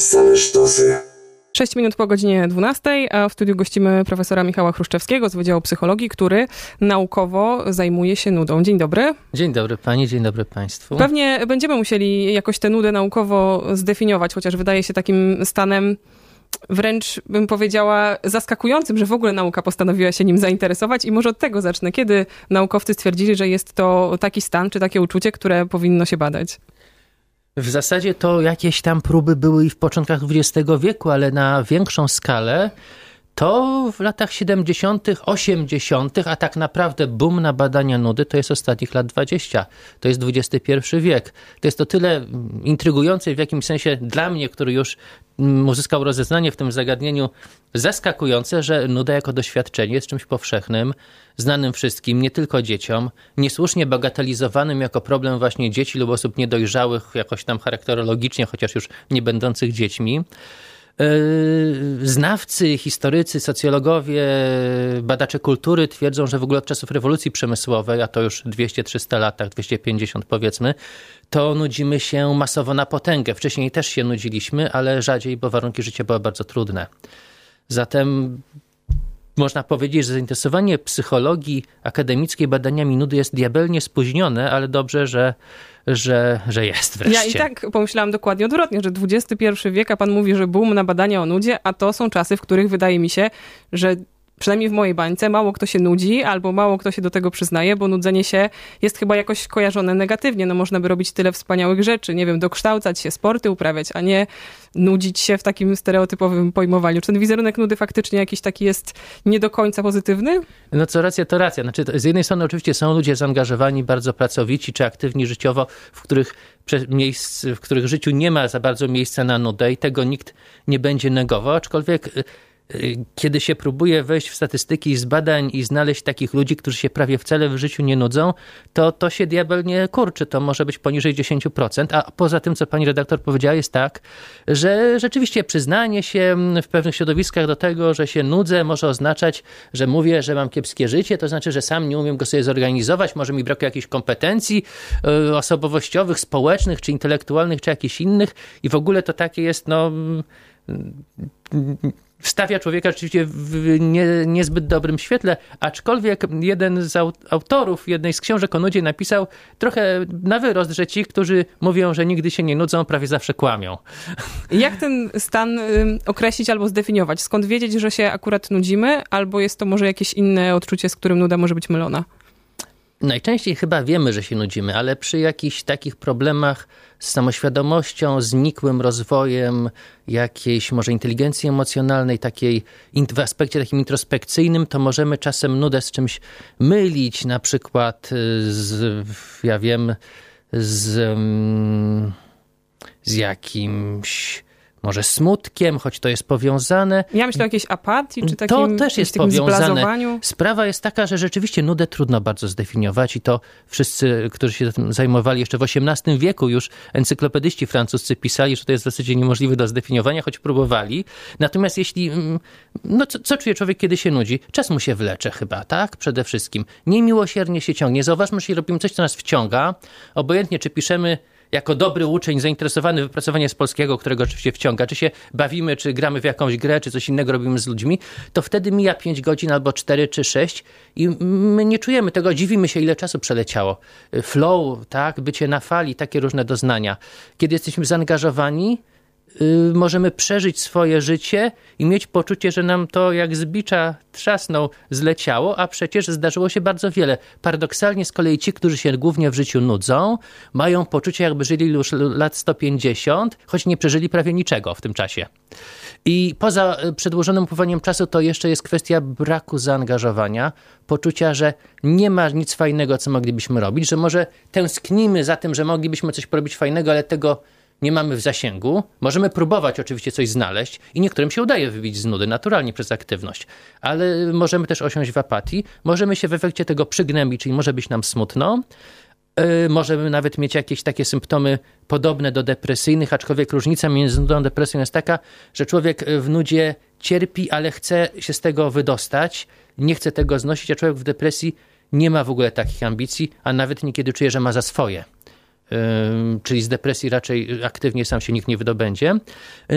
Same sztosy. 6 minut po godzinie 12, a w studiu gościmy profesora Michała Chruszczewskiego z Wydziału Psychologii, który naukowo zajmuje się nudą. Dzień dobry. Dzień dobry pani, dzień dobry państwu. Pewnie będziemy musieli jakoś tę nudę naukowo zdefiniować, chociaż wydaje się takim stanem wręcz bym powiedziała zaskakującym, że w ogóle nauka postanowiła się nim zainteresować i może od tego zacznę. Kiedy naukowcy stwierdzili, że jest to taki stan czy takie uczucie, które powinno się badać? W zasadzie to jakieś tam próby były i w początkach XX wieku, ale na większą skalę to w latach 70., 80., a tak naprawdę boom na badania nudy to jest ostatnich lat 20. To jest XXI wiek. To jest to tyle intrygujące w jakimś sensie dla mnie, który już uzyskał rozeznanie w tym zagadnieniu, zaskakujące, że nuda jako doświadczenie jest czymś powszechnym, znanym wszystkim, nie tylko dzieciom, niesłusznie bagatelizowanym jako problem właśnie dzieci lub osób niedojrzałych, jakoś tam charakterologicznie, chociaż już nie będących dziećmi. Yy, znawcy, historycy, socjologowie, badacze kultury twierdzą, że w ogóle od czasów rewolucji przemysłowej, a to już 200-300 latach, 250 powiedzmy, to nudzimy się masowo na potęgę. Wcześniej też się nudziliśmy, ale rzadziej, bo warunki życia były bardzo trudne. Zatem można powiedzieć, że zainteresowanie psychologii akademickiej badaniami nudy jest diabelnie spóźnione, ale dobrze, że że, że jest wreszcie. Ja i tak pomyślałam dokładnie odwrotnie, że XXI wiek, a pan mówi, że boom na badania o nudzie, a to są czasy, w których wydaje mi się, że przynajmniej w mojej bańce, mało kto się nudzi, albo mało kto się do tego przyznaje, bo nudzenie się jest chyba jakoś kojarzone negatywnie. No można by robić tyle wspaniałych rzeczy, nie wiem, dokształcać się, sporty uprawiać, a nie nudzić się w takim stereotypowym pojmowaniu. Czy ten wizerunek nudy faktycznie jakiś taki jest nie do końca pozytywny? No co racja, to racja. Znaczy, z jednej strony oczywiście są ludzie zaangażowani, bardzo pracowici, czy aktywni życiowo, w których miejsc, w których życiu nie ma za bardzo miejsca na nudę i tego nikt nie będzie negował, aczkolwiek kiedy się próbuje wejść w statystyki z badań i znaleźć takich ludzi, którzy się prawie wcale w życiu nie nudzą, to to się diabelnie kurczy. To może być poniżej 10%. A poza tym, co pani redaktor powiedziała, jest tak, że rzeczywiście przyznanie się w pewnych środowiskach do tego, że się nudzę, może oznaczać, że mówię, że mam kiepskie życie, to znaczy, że sam nie umiem go sobie zorganizować, może mi brakuje jakichś kompetencji e, osobowościowych, społecznych, czy intelektualnych, czy jakichś innych i w ogóle to takie jest, no stawia człowieka rzeczywiście w nie, niezbyt dobrym świetle, aczkolwiek jeden z autorów jednej z książek o nudzie napisał trochę na wyrost, że ci, którzy mówią, że nigdy się nie nudzą, prawie zawsze kłamią. Jak ten stan określić albo zdefiniować? Skąd wiedzieć, że się akurat nudzimy, albo jest to może jakieś inne odczucie, z którym nuda może być mylona? Najczęściej chyba wiemy, że się nudzimy, ale przy jakichś takich problemach z samoświadomością, znikłym rozwojem jakiejś może inteligencji emocjonalnej, takiej w aspekcie takim introspekcyjnym, to możemy czasem nudę z czymś mylić, na przykład y, z, ja wiem, z, mm, z jakimś może smutkiem, choć to jest powiązane. Ja myślę o jakiejś apatii, czy takim To też jest powiązane. Sprawa jest taka, że rzeczywiście nudę trudno bardzo zdefiniować i to wszyscy, którzy się tym zajmowali jeszcze w XVIII wieku już encyklopedyści francuscy pisali, że to jest w zasadzie niemożliwe do zdefiniowania, choć próbowali. Natomiast jeśli, mm, no co, co czuje człowiek, kiedy się nudzi? Czas mu się wlecze chyba, tak? Przede wszystkim. Niemiłosiernie się ciągnie. Zauważmy, że jeśli robimy coś, co nas wciąga, obojętnie czy piszemy jako dobry uczeń zainteresowany wypracowaniem z polskiego, którego oczywiście wciąga, czy się bawimy, czy gramy w jakąś grę, czy coś innego robimy z ludźmi, to wtedy mija 5 godzin albo 4 czy 6 i my nie czujemy tego, dziwimy się, ile czasu przeleciało. Flow, tak, bycie na fali, takie różne doznania. Kiedy jesteśmy zaangażowani, Y, możemy przeżyć swoje życie i mieć poczucie, że nam to jak z bicza trzasnął, zleciało, a przecież zdarzyło się bardzo wiele. Paradoksalnie z kolei ci, którzy się głównie w życiu nudzą, mają poczucie, jakby żyli już lat 150, choć nie przeżyli prawie niczego w tym czasie. I poza y, przedłożonym upływaniem czasu to jeszcze jest kwestia braku zaangażowania, poczucia, że nie ma nic fajnego, co moglibyśmy robić, że może tęsknimy za tym, że moglibyśmy coś porobić fajnego, ale tego nie mamy w zasięgu. Możemy próbować oczywiście coś znaleźć i niektórym się udaje wybić z nudy naturalnie przez aktywność, ale możemy też osiąść w apatii. Możemy się w efekcie tego przygnębić, czyli może być nam smutno. Yy, możemy nawet mieć jakieś takie symptomy podobne do depresyjnych, aczkolwiek różnica między nudą a depresją jest taka, że człowiek w nudzie cierpi, ale chce się z tego wydostać, nie chce tego znosić, a człowiek w depresji nie ma w ogóle takich ambicji, a nawet niekiedy czuje, że ma za swoje czyli z depresji raczej aktywnie sam się nikt nie wydobędzie.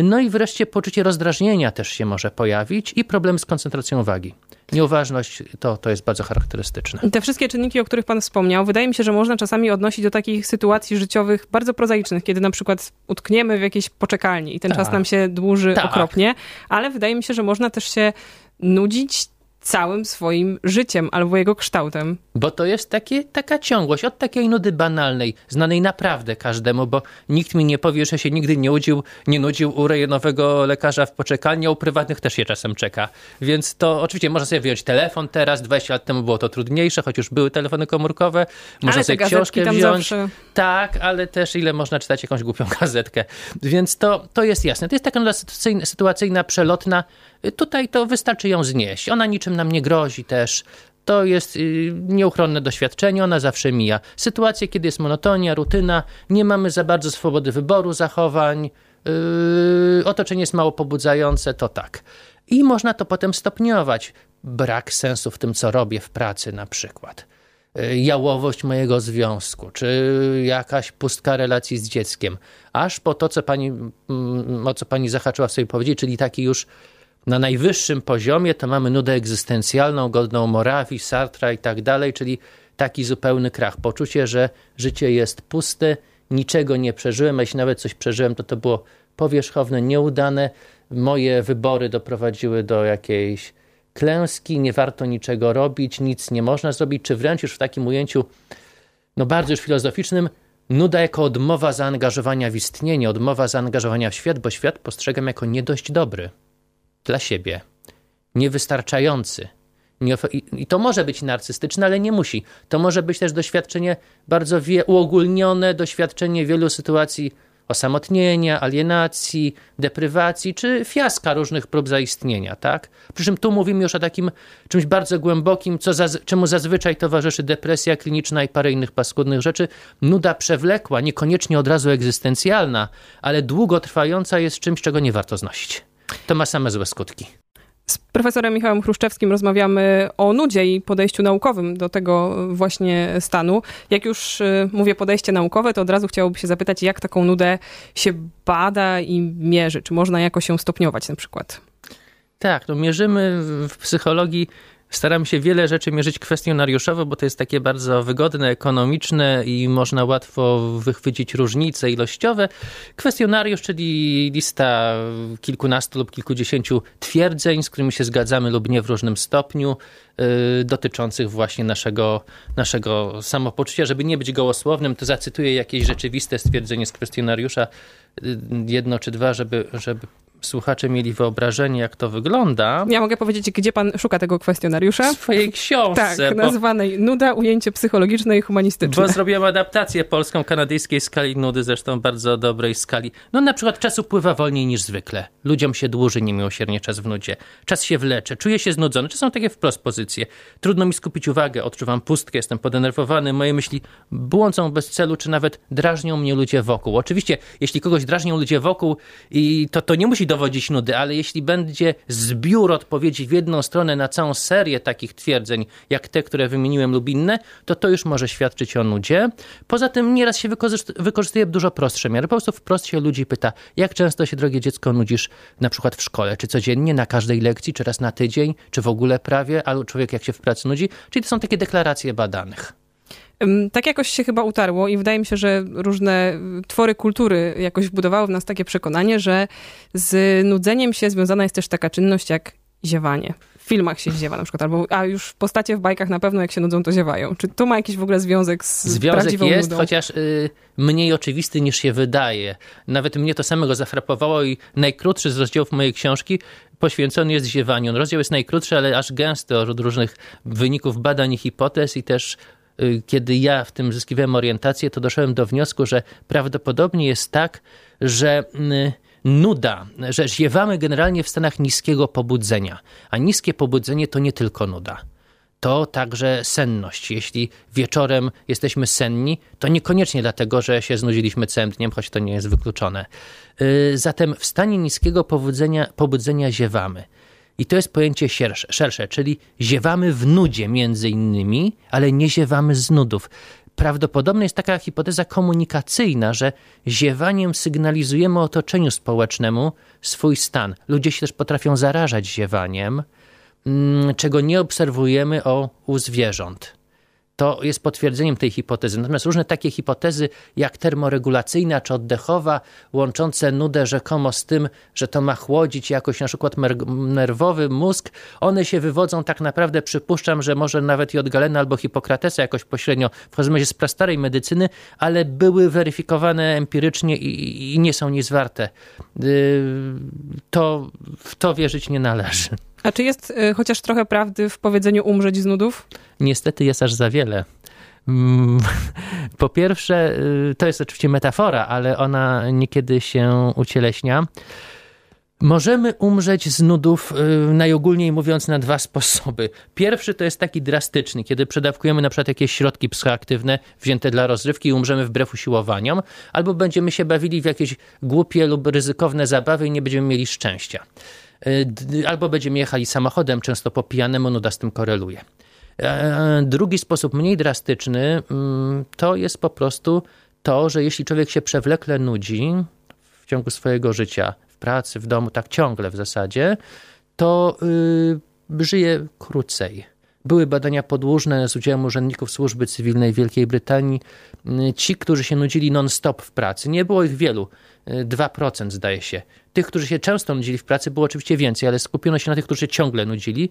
No i wreszcie poczucie rozdrażnienia też się może pojawić i problem z koncentracją uwagi. Nieuważność to, to jest bardzo charakterystyczne. Te wszystkie czynniki, o których Pan wspomniał, wydaje mi się, że można czasami odnosić do takich sytuacji życiowych bardzo prozaicznych, kiedy na przykład utkniemy w jakiejś poczekalni i ten czas tak. nam się dłuży tak. okropnie, ale wydaje mi się, że można też się nudzić całym swoim życiem albo jego kształtem. Bo to jest takie, taka ciągłość od takiej nudy banalnej, znanej naprawdę każdemu, bo nikt mi nie powie, że się nigdy nie, udził, nie nudził u rejonowego lekarza w poczekalni, a u prywatnych też się czasem czeka. Więc to oczywiście można sobie wziąć telefon teraz, 20 lat temu było to trudniejsze, choć już były telefony komórkowe. Można ale sobie książkę wziąć. Zawsze... Tak, ale też ile można czytać jakąś głupią gazetkę. Więc to, to jest jasne. To jest taka nuda sytuacyjna, przelotna, Tutaj to wystarczy ją znieść. Ona niczym nam nie grozi też. To jest y, nieuchronne doświadczenie, ona zawsze mija. Sytuacje, kiedy jest monotonia, rutyna, nie mamy za bardzo swobody wyboru zachowań, yy, otoczenie jest mało pobudzające, to tak. I można to potem stopniować. Brak sensu w tym, co robię w pracy, na przykład. Yy, jałowość mojego związku, czy jakaś pustka relacji z dzieckiem, aż po to, co pani, mm, o co pani zahaczyła w swojej powiedzieć, czyli taki już na najwyższym poziomie to mamy nudę egzystencjalną, godną Morawi, Sartra i tak dalej, czyli taki zupełny krach. Poczucie, że życie jest puste, niczego nie przeżyłem, a jeśli nawet coś przeżyłem, to to było powierzchowne, nieudane. Moje wybory doprowadziły do jakiejś klęski, nie warto niczego robić, nic nie można zrobić, czy wręcz już w takim ujęciu, no bardzo już filozoficznym, nuda jako odmowa zaangażowania w istnienie, odmowa zaangażowania w świat, bo świat postrzegam jako nie dość dobry dla siebie, niewystarczający. I to może być narcystyczne, ale nie musi. To może być też doświadczenie bardzo uogólnione, doświadczenie wielu sytuacji osamotnienia, alienacji, deprywacji czy fiaska różnych prób zaistnienia. Tak? Przy czym tu mówimy już o takim czymś bardzo głębokim, co zaz czemu zazwyczaj towarzyszy depresja kliniczna i parę innych paskudnych rzeczy. Nuda przewlekła, niekoniecznie od razu egzystencjalna, ale długotrwająca jest czymś, czego nie warto znosić. To ma same złe skutki. Z profesorem Michałem Chruszczewskim rozmawiamy o nudzie i podejściu naukowym do tego właśnie stanu. Jak już y, mówię podejście naukowe, to od razu chciałoby się zapytać, jak taką nudę się bada i mierzy? Czy można jakoś ją stopniować na przykład? Tak, no mierzymy w psychologii Staram się wiele rzeczy mierzyć kwestionariuszowo, bo to jest takie bardzo wygodne, ekonomiczne i można łatwo wychwycić różnice ilościowe. Kwestionariusz, czyli lista kilkunastu lub kilkudziesięciu twierdzeń, z którymi się zgadzamy lub nie w różnym stopniu, yy, dotyczących właśnie naszego, naszego samopoczucia. Żeby nie być gołosłownym, to zacytuję jakieś rzeczywiste stwierdzenie z kwestionariusza, yy, jedno czy dwa, żeby, żeby słuchacze mieli wyobrażenie, jak to wygląda. Ja mogę powiedzieć, gdzie pan szuka tego kwestionariusza? W swojej książce. Tak, bo, nazwanej Nuda, ujęcie psychologiczne i humanistyczne. Bo zrobiłem adaptację polską kanadyjskiej skali nudy, zresztą bardzo dobrej skali. No na przykład czas upływa wolniej niż zwykle. Ludziom się dłuży niemiłosiernie czas w nudzie. Czas się wlecze, czuję się znudzony. Czy są takie wprost pozycje? Trudno mi skupić uwagę, odczuwam pustkę, jestem podenerwowany, moje myśli błądzą bez celu, czy nawet drażnią mnie ludzie wokół. Oczywiście, jeśli kogoś drażnią ludzie wokół, i to, to nie musi dowodzić nudy, ale jeśli będzie zbiór odpowiedzi w jedną stronę na całą serię takich twierdzeń, jak te, które wymieniłem lub inne, to to już może świadczyć o nudzie. Poza tym nieraz się wykorzystuje dużo prostsze miary. Po prostu wprost się ludzi pyta, jak często się, drogie dziecko, nudzisz na przykład w szkole, czy codziennie, na każdej lekcji, czy raz na tydzień, czy w ogóle prawie, albo człowiek jak się w pracy nudzi. Czyli to są takie deklaracje badanych. Tak jakoś się chyba utarło i wydaje mi się, że różne twory kultury jakoś wbudowały w nas takie przekonanie, że z nudzeniem się związana jest też taka czynność jak ziewanie. W filmach się ziewa na przykład, albo, a już postacie w bajkach na pewno jak się nudzą, to ziewają. Czy to ma jakiś w ogóle związek z Związek prawdziwą jest, nudą? chociaż y, mniej oczywisty niż się wydaje. Nawet mnie to samego zafrapowało i najkrótszy z rozdziałów mojej książki poświęcony jest ziewaniu. Rozdział jest najkrótszy, ale aż gęsty od różnych wyników badań i hipotez i też Y, kiedy ja w tym zyskiwałem orientację, to doszedłem do wniosku, że prawdopodobnie jest tak, że y, nuda, że ziewamy generalnie w stanach niskiego pobudzenia, a niskie pobudzenie to nie tylko nuda. To także senność. Jeśli wieczorem jesteśmy senni, to niekoniecznie dlatego, że się znudziliśmy całym dniem, choć to nie jest wykluczone. Y, zatem w stanie niskiego pobudzenia, pobudzenia ziewamy. I to jest pojęcie szersze, szersze, czyli ziewamy w nudzie między innymi, ale nie ziewamy z nudów. prawdopodobna jest taka hipoteza komunikacyjna, że ziewaniem sygnalizujemy otoczeniu społecznemu swój stan. Ludzie się też potrafią zarażać ziewaniem, mm, czego nie obserwujemy o, u zwierząt to jest potwierdzeniem tej hipotezy. Natomiast różne takie hipotezy, jak termoregulacyjna czy oddechowa, łączące nudę rzekomo z tym, że to ma chłodzić jakoś na przykład nerwowy mózg, one się wywodzą tak naprawdę, przypuszczam, że może nawet i od Galena albo Hipokratesa jakoś pośrednio, w każdym razie z prastarej medycyny, ale były weryfikowane empirycznie i, i nie są nic warte. Y, to w to wierzyć nie należy. A czy jest y, chociaż trochę prawdy w powiedzeniu umrzeć z nudów? Niestety jest aż za wiele. Mm, po pierwsze, y, to jest oczywiście metafora, ale ona niekiedy się ucieleśnia. Możemy umrzeć z nudów, y, najogólniej mówiąc, na dwa sposoby. Pierwszy to jest taki drastyczny, kiedy przedawkujemy na przykład jakieś środki psychoaktywne wzięte dla rozrywki i umrzemy wbrew usiłowaniom, albo będziemy się bawili w jakieś głupie lub ryzykowne zabawy i nie będziemy mieli szczęścia. Y, albo będziemy jechali samochodem, często po pijanemu, nuda z tym koreluje. E, drugi sposób, mniej drastyczny, mm, to jest po prostu to, że jeśli człowiek się przewlekle nudzi w ciągu swojego życia, w pracy, w domu, tak ciągle w zasadzie, to yy, żyje krócej. Były badania podłużne z udziałem urzędników służby cywilnej Wielkiej Brytanii. Y, ci, którzy się nudzili non-stop w pracy, nie było ich wielu, 2% y, zdaje się. Tych, którzy się często nudzili w pracy, było oczywiście więcej, ale skupiono się na tych, którzy się ciągle nudzili.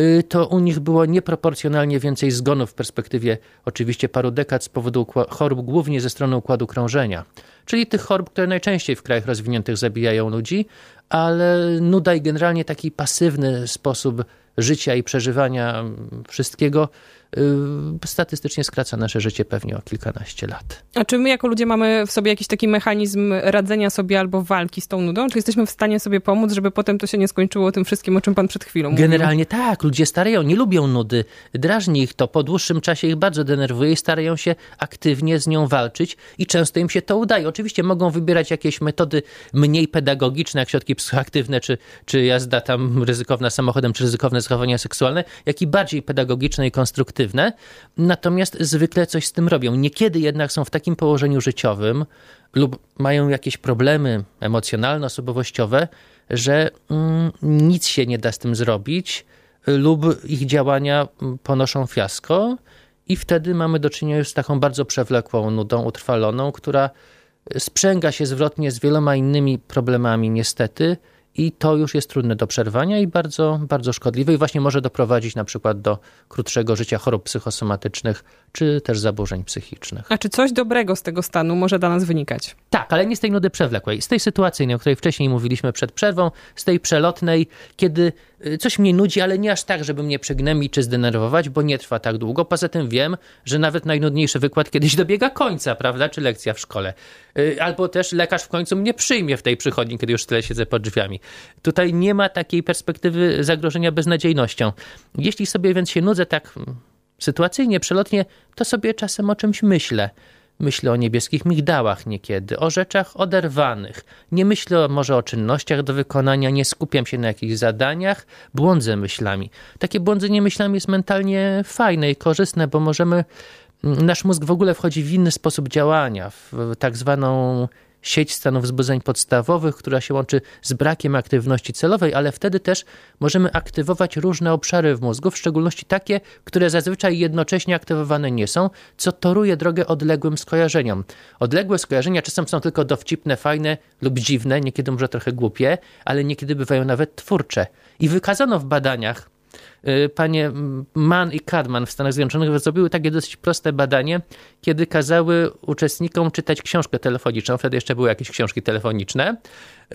Y, to u nich było nieproporcjonalnie więcej zgonów w perspektywie oczywiście paru dekad z powodu chorób, głównie ze strony układu krążenia. Czyli tych chorób, które najczęściej w krajach rozwiniętych zabijają ludzi, ale nuda i generalnie taki pasywny sposób życia i przeżywania wszystkiego statystycznie skraca nasze życie pewnie o kilkanaście lat. A czy my jako ludzie mamy w sobie jakiś taki mechanizm radzenia sobie albo walki z tą nudą? Czy jesteśmy w stanie sobie pomóc, żeby potem to się nie skończyło tym wszystkim, o czym pan przed chwilą mówił? Generalnie tak. Ludzie starają, nie lubią nudy. Drażni ich to. Po dłuższym czasie ich bardzo denerwuje i starają się aktywnie z nią walczyć i często im się to udaje. Oczywiście mogą wybierać jakieś metody mniej pedagogiczne, jak środki psychoaktywne, czy, czy jazda tam ryzykowna samochodem, czy ryzykowne zachowania seksualne, jak i bardziej pedagogiczne i konstruktywne natomiast zwykle coś z tym robią. Niekiedy jednak są w takim położeniu życiowym lub mają jakieś problemy emocjonalno-osobowościowe, że mm, nic się nie da z tym zrobić lub ich działania mm, ponoszą fiasko i wtedy mamy do czynienia już z taką bardzo przewlekłą nudą utrwaloną, która sprzęga się zwrotnie z wieloma innymi problemami niestety, i to już jest trudne do przerwania i bardzo, bardzo szkodliwe i właśnie może doprowadzić na przykład do krótszego życia chorób psychosomatycznych czy też zaburzeń psychicznych. A czy coś dobrego z tego stanu może dla nas wynikać? Tak, ale nie z tej nudy przewlekłej, z tej sytuacyjnej, o której wcześniej mówiliśmy przed przerwą, z tej przelotnej, kiedy y, coś mnie nudzi, ale nie aż tak, żeby mnie przygnębić czy zdenerwować, bo nie trwa tak długo. Poza tym wiem, że nawet najnudniejszy wykład kiedyś dobiega końca, prawda, czy lekcja w szkole. Y, albo też lekarz w końcu mnie przyjmie w tej przychodni, kiedy już tyle siedzę pod drzwiami. Tutaj nie ma takiej perspektywy zagrożenia beznadziejnością. Jeśli sobie więc się nudzę tak sytuacyjnie, przelotnie, to sobie czasem o czymś myślę. Myślę o niebieskich migdałach niekiedy, o rzeczach oderwanych. Nie myślę może o czynnościach do wykonania, nie skupiam się na jakichś zadaniach, błądzę myślami. Takie błądzenie myślami jest mentalnie fajne i korzystne, bo możemy. Nasz mózg w ogóle wchodzi w inny sposób działania, w tak zwaną sieć stanów wzbudzeń podstawowych, która się łączy z brakiem aktywności celowej, ale wtedy też możemy aktywować różne obszary w mózgu, w szczególności takie, które zazwyczaj jednocześnie aktywowane nie są, co toruje drogę odległym skojarzeniom. Odległe skojarzenia czasem są tylko dowcipne, fajne lub dziwne, niekiedy może trochę głupie, ale niekiedy bywają nawet twórcze. I wykazano w badaniach, panie Mann i Kadman w Stanach Zjednoczonych zrobiły takie dosyć proste badanie, kiedy kazały uczestnikom czytać książkę telefoniczną, wtedy jeszcze były jakieś książki telefoniczne,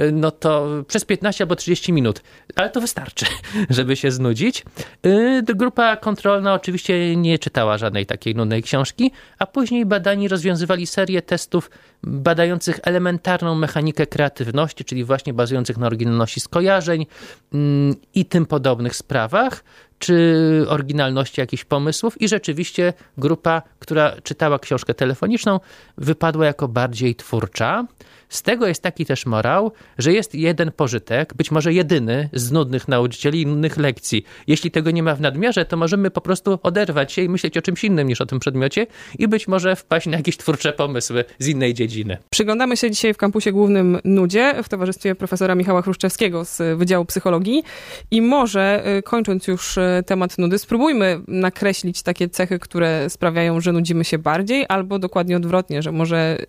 y, no to przez 15 albo 30 minut, ale to wystarczy, żeby się znudzić. Y, grupa kontrolna oczywiście nie czytała żadnej takiej nudnej książki, a później badani rozwiązywali serię testów badających elementarną mechanikę kreatywności, czyli właśnie bazujących na oryginalności skojarzeń mm, i tym podobnych sprawach czy oryginalności jakichś pomysłów i rzeczywiście grupa, która czytała książkę telefoniczną, wypadła jako bardziej twórcza. Z tego jest taki też morał, że jest jeden pożytek, być może jedyny z nudnych nauczycieli i nudnych lekcji. Jeśli tego nie ma w nadmiarze, to możemy po prostu oderwać się i myśleć o czymś innym niż o tym przedmiocie i być może wpaść na jakieś twórcze pomysły z innej dziedziny. Przyglądamy się dzisiaj w kampusie głównym Nudzie w towarzystwie profesora Michała Chruszczewskiego z Wydziału Psychologii i może y, kończąc już y, temat nudy, spróbujmy nakreślić takie cechy, które sprawiają, że nudzimy się bardziej albo dokładnie odwrotnie, że może y,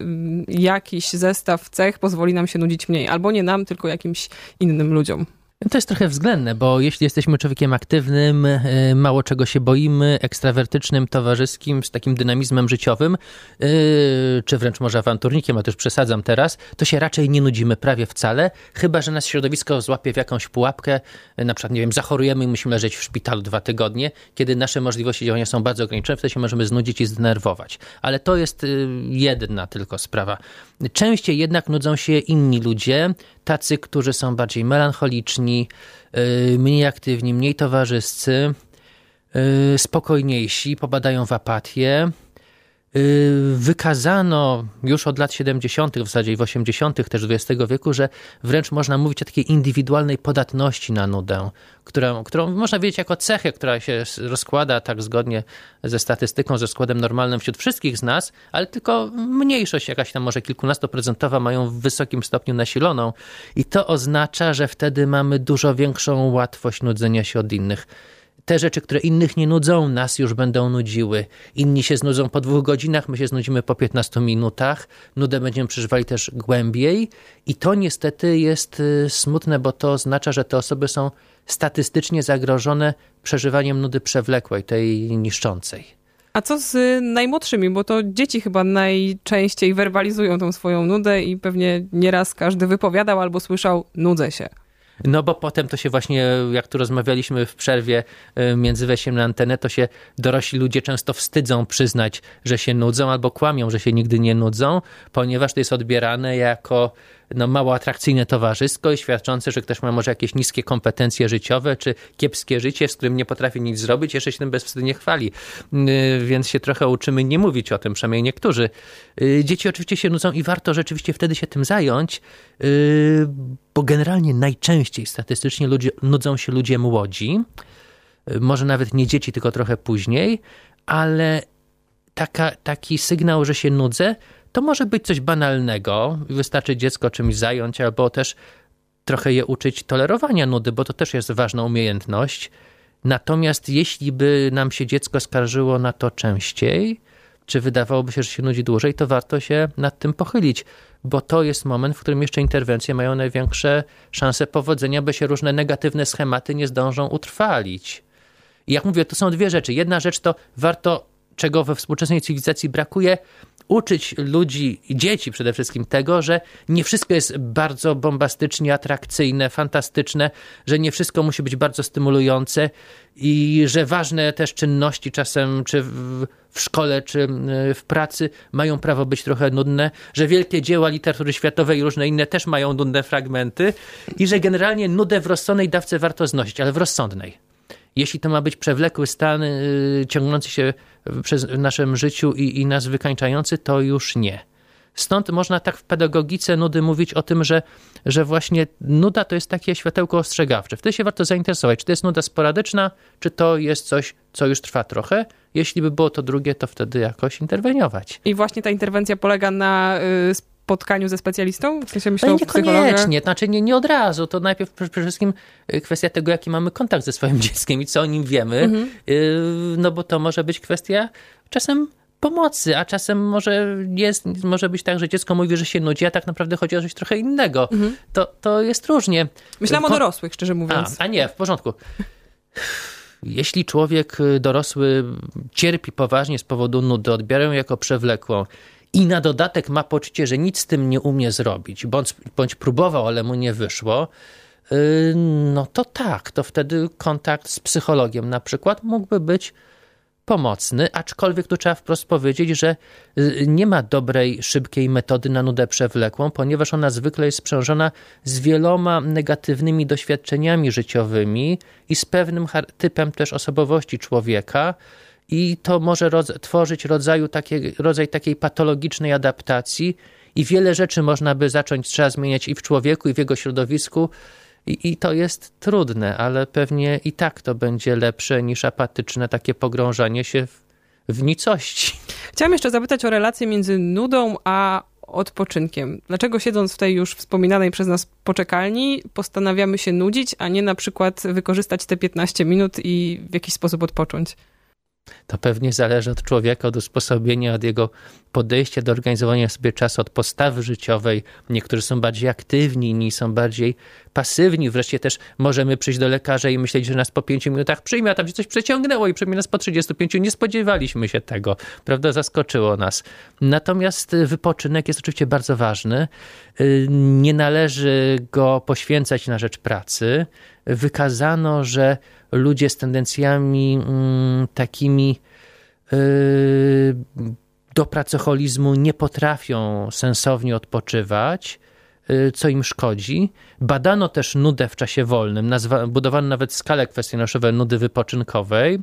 jakiś zestaw cech pozwoli nam się nudzić mniej, albo nie nam, tylko jakimś innym ludziom. To jest trochę względne, bo jeśli jesteśmy człowiekiem aktywnym, e, mało czego się boimy, ekstrawertycznym, towarzyskim, z takim dynamizmem życiowym, e, czy wręcz może awanturnikiem, a też przesadzam teraz, to się raczej nie nudzimy prawie wcale, chyba że nas środowisko złapie w jakąś pułapkę, e, na przykład, nie wiem, zachorujemy i musimy leżeć w szpitalu dwa tygodnie, kiedy nasze możliwości działania są bardzo ograniczone, wtedy się możemy znudzić i zdenerwować. Ale to jest jedna tylko sprawa. Częściej jednak nudzą się inni ludzie, tacy, którzy są bardziej melancholiczni, y, mniej aktywni, mniej towarzyscy, y, spokojniejsi, popadają w apatię. Y, wykazano już od lat 70., w zasadzie w 80. też XX wieku, że wręcz można mówić o takiej indywidualnej podatności na nudę, którą, którą można wiedzieć jako cechę, która się rozkłada tak zgodnie ze statystyką, ze składem normalnym wśród wszystkich z nas, ale tylko mniejszość jakaś tam może kilkunastoprocentowa mają w wysokim stopniu nasiloną i to oznacza, że wtedy mamy dużo większą łatwość nudzenia się od innych te rzeczy, które innych nie nudzą, nas już będą nudziły. Inni się znudzą po dwóch godzinach, my się znudzimy po 15 minutach. Nudę będziemy przeżywali też głębiej i to niestety jest y, smutne, bo to oznacza, że te osoby są statystycznie zagrożone przeżywaniem nudy przewlekłej, tej niszczącej. A co z najmłodszymi? Bo to dzieci chyba najczęściej werbalizują tą swoją nudę i pewnie nieraz każdy wypowiadał albo słyszał nudzę się. No bo potem to się właśnie, jak tu rozmawialiśmy w przerwie y, między wejściem na antenę, to się dorośli ludzie często wstydzą przyznać, że się nudzą albo kłamią, że się nigdy nie nudzą, ponieważ to jest odbierane jako no, mało atrakcyjne towarzysko i świadczące, że ktoś ma może jakieś niskie kompetencje życiowe, czy kiepskie życie, z którym nie potrafi nic zrobić, jeszcze się tym bezwstydnie chwali. Y, więc się trochę uczymy nie mówić o tym, przynajmniej niektórzy. Y, dzieci oczywiście się nudzą i warto rzeczywiście wtedy się tym zająć, y, bo generalnie najczęściej statystycznie ludzie, nudzą się ludzie młodzi, może nawet nie dzieci, tylko trochę później, ale taka, taki sygnał, że się nudzę, to może być coś banalnego, wystarczy dziecko czymś zająć, albo też trochę je uczyć tolerowania nudy, bo to też jest ważna umiejętność. Natomiast jeśli by nam się dziecko skarżyło na to częściej, czy wydawałoby się, że się nudzi dłużej, to warto się nad tym pochylić, bo to jest moment, w którym jeszcze interwencje mają największe szanse powodzenia, by się różne negatywne schematy nie zdążą utrwalić. I jak mówię, to są dwie rzeczy. Jedna rzecz to warto, czego we współczesnej cywilizacji brakuje, uczyć ludzi, dzieci przede wszystkim tego, że nie wszystko jest bardzo bombastycznie atrakcyjne, fantastyczne, że nie wszystko musi być bardzo stymulujące i że ważne też czynności czasem, czy w, w szkole, czy w pracy mają prawo być trochę nudne, że wielkie dzieła literatury światowej i różne inne też mają nudne fragmenty i że generalnie nudę w rozsądnej dawce warto znosić, ale w rozsądnej. Jeśli to ma być przewlekły stan yy, ciągnący się przez w naszym życiu i, i nas wykańczający, to już nie. Stąd można tak w pedagogice nudy mówić o tym, że, że właśnie nuda to jest takie światełko ostrzegawcze. Wtedy się warto zainteresować, czy to jest nuda sporadyczna, czy to jest coś, co już trwa trochę. Jeśli by było to drugie, to wtedy jakoś interweniować. I właśnie ta interwencja polega na y, spotkaniu ze specjalistą? W sensie myślę no niekoniecznie, znaczy nie, nie od razu. To najpierw przede wszystkim y, kwestia tego, jaki mamy kontakt ze swoim dzieckiem i co o nim wiemy, mhm. Y, no bo to może być kwestia czasem pomocy, a czasem może, jest, może być tak, że dziecko mówi, że się nudzi, a tak naprawdę chodzi o coś trochę innego. Mhm. To, to jest różnie. Myślałam o dorosłych, szczerze mówiąc. A, a nie, w porządku. Jeśli człowiek y, dorosły cierpi poważnie z powodu nudy, odbiera ją jako przewlekłą i na dodatek ma poczucie, że nic z tym nie umie zrobić, bądź, bądź próbował, ale mu nie wyszło, y, no to tak, to wtedy kontakt z psychologiem na przykład mógłby być pomocny, aczkolwiek tu trzeba wprost powiedzieć, że y, nie ma dobrej, szybkiej metody na nudę przewlekłą, ponieważ ona zwykle jest sprzężona z wieloma negatywnymi doświadczeniami życiowymi i z pewnym typem też osobowości człowieka, i to może tworzyć rodzaju takie, rodzaj takiej patologicznej adaptacji i wiele rzeczy można by zacząć, trzeba zmieniać i w człowieku, i w jego środowisku. I, I, to jest trudne, ale pewnie i tak to będzie lepsze niż apatyczne takie pogrążanie się w, w nicości. Chciałam jeszcze zapytać o relację między nudą a odpoczynkiem. Dlaczego siedząc w tej już wspominanej przez nas poczekalni, postanawiamy się nudzić, a nie na przykład wykorzystać te 15 minut i w jakiś sposób odpocząć? To pewnie zależy od człowieka, od usposobienia, od jego podejścia do organizowania sobie czasu, od postawy życiowej. Niektórzy są bardziej aktywni, inni są bardziej pasywni. Wreszcie też możemy przyjść do lekarza i myśleć, że nas po pięciu minutach przyjmie, a tam się coś przeciągnęło i przyjmie nas po 35. Nie spodziewaliśmy się tego, prawda? Zaskoczyło nas. Natomiast wypoczynek jest oczywiście bardzo ważny. Nie należy go poświęcać na rzecz pracy. Wykazano, że ludzie z tendencjami mm, takimi yy, do pracoholizmu nie potrafią sensownie odpoczywać, yy, co im szkodzi. Badano też nudę w czasie wolnym, budowano nawet skale kwestionariuszowe nudy wypoczynkowej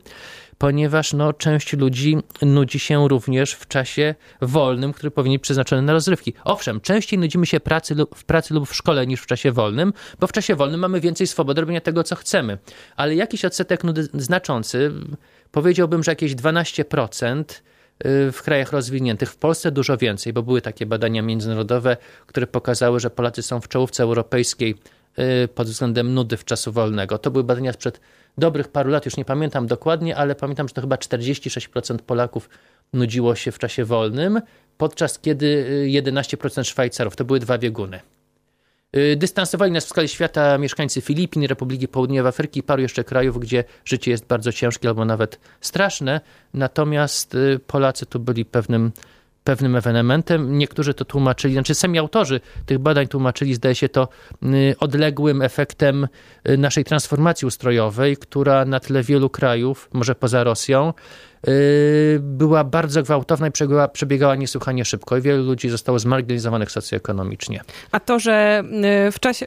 ponieważ no, część ludzi nudzi się również w czasie wolnym, który powinien być przeznaczony na rozrywki. Owszem, częściej nudzimy się pracy lub, w pracy lub w szkole niż w czasie wolnym, bo w czasie wolnym mamy więcej swobody robienia tego, co chcemy. Ale jakiś odsetek nudy znaczący, powiedziałbym, że jakieś 12%, y, w krajach rozwiniętych, w Polsce dużo więcej, bo były takie badania międzynarodowe, które pokazały, że Polacy są w czołówce europejskiej pod względem nudy w czasu wolnego. To były badania sprzed dobrych paru lat, już nie pamiętam dokładnie, ale pamiętam, że to chyba 46% Polaków nudziło się w czasie wolnym, podczas kiedy 11% y, Szwajcarów. To były dwa bieguny. Y, dystansowali nas w skali świata mieszkańcy Filipin, Republiki Południowej Afryki i paru jeszcze krajów, gdzie życie jest bardzo ciężkie albo nawet straszne. Natomiast y, Polacy tu byli pewnym pewnym ewenementem. Niektórzy to tłumaczyli, znaczy sami autorzy tych badań tłumaczyli, zdaje się to y, odległym efektem y, naszej transformacji ustrojowej, która na tle wielu krajów, może poza Rosją, y, była bardzo gwałtowna i przebiegała, niesłychanie szybko i wielu ludzi zostało zmarginalizowanych socjoekonomicznie. A to, że w czasie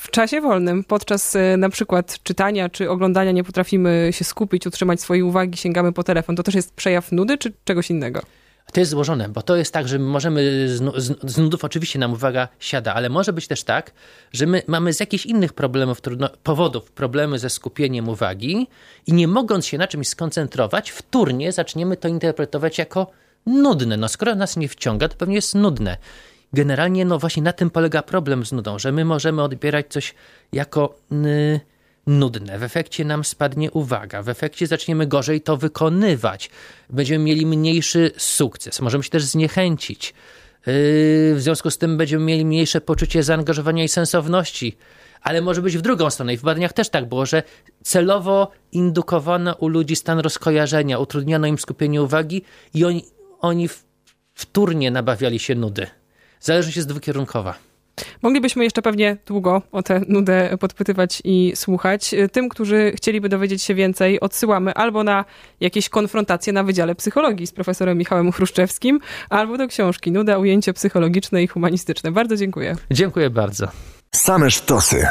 w czasie wolnym, podczas na przykład czytania czy oglądania nie potrafimy się skupić, utrzymać swojej uwagi, sięgamy po telefon, to też jest przejaw nudy czy czegoś innego? To jest złożone, bo to jest tak, że możemy z, z, z nudów oczywiście nam uwaga siada, ale może być też tak, że my mamy z jakichś innych problemów, trudno, powodów problemy ze skupieniem uwagi i nie mogąc się na czymś skoncentrować, wtórnie zaczniemy to interpretować jako nudne. No skoro nas nie wciąga, to pewnie jest nudne. Generalnie no właśnie na tym polega problem z nudą, że my możemy odbierać coś jako... Yy, nudne. W efekcie nam spadnie uwaga, w efekcie zaczniemy gorzej to wykonywać. Będziemy mieli mniejszy sukces, możemy się też zniechęcić. Yy, w związku z tym będziemy mieli mniejsze poczucie zaangażowania i sensowności. Ale może być w drugą stronę. I w badaniach też tak było, że celowo indukowano u ludzi stan rozkojarzenia, utrudniono im skupienie uwagi i oni, oni wtórnie nabawiali się nudy. Zależność jest dwukierunkowa. Moglibyśmy jeszcze pewnie długo o tę nudę podpytywać i słuchać. Tym, którzy chcieliby dowiedzieć się więcej, odsyłamy albo na jakieś konfrontacje na Wydziale Psychologii z profesorem Michałem Chruszczewskim, albo do książki Nuda, ujęcie psychologiczne i humanistyczne. Bardzo dziękuję. Dziękuję bardzo. Same sztosy.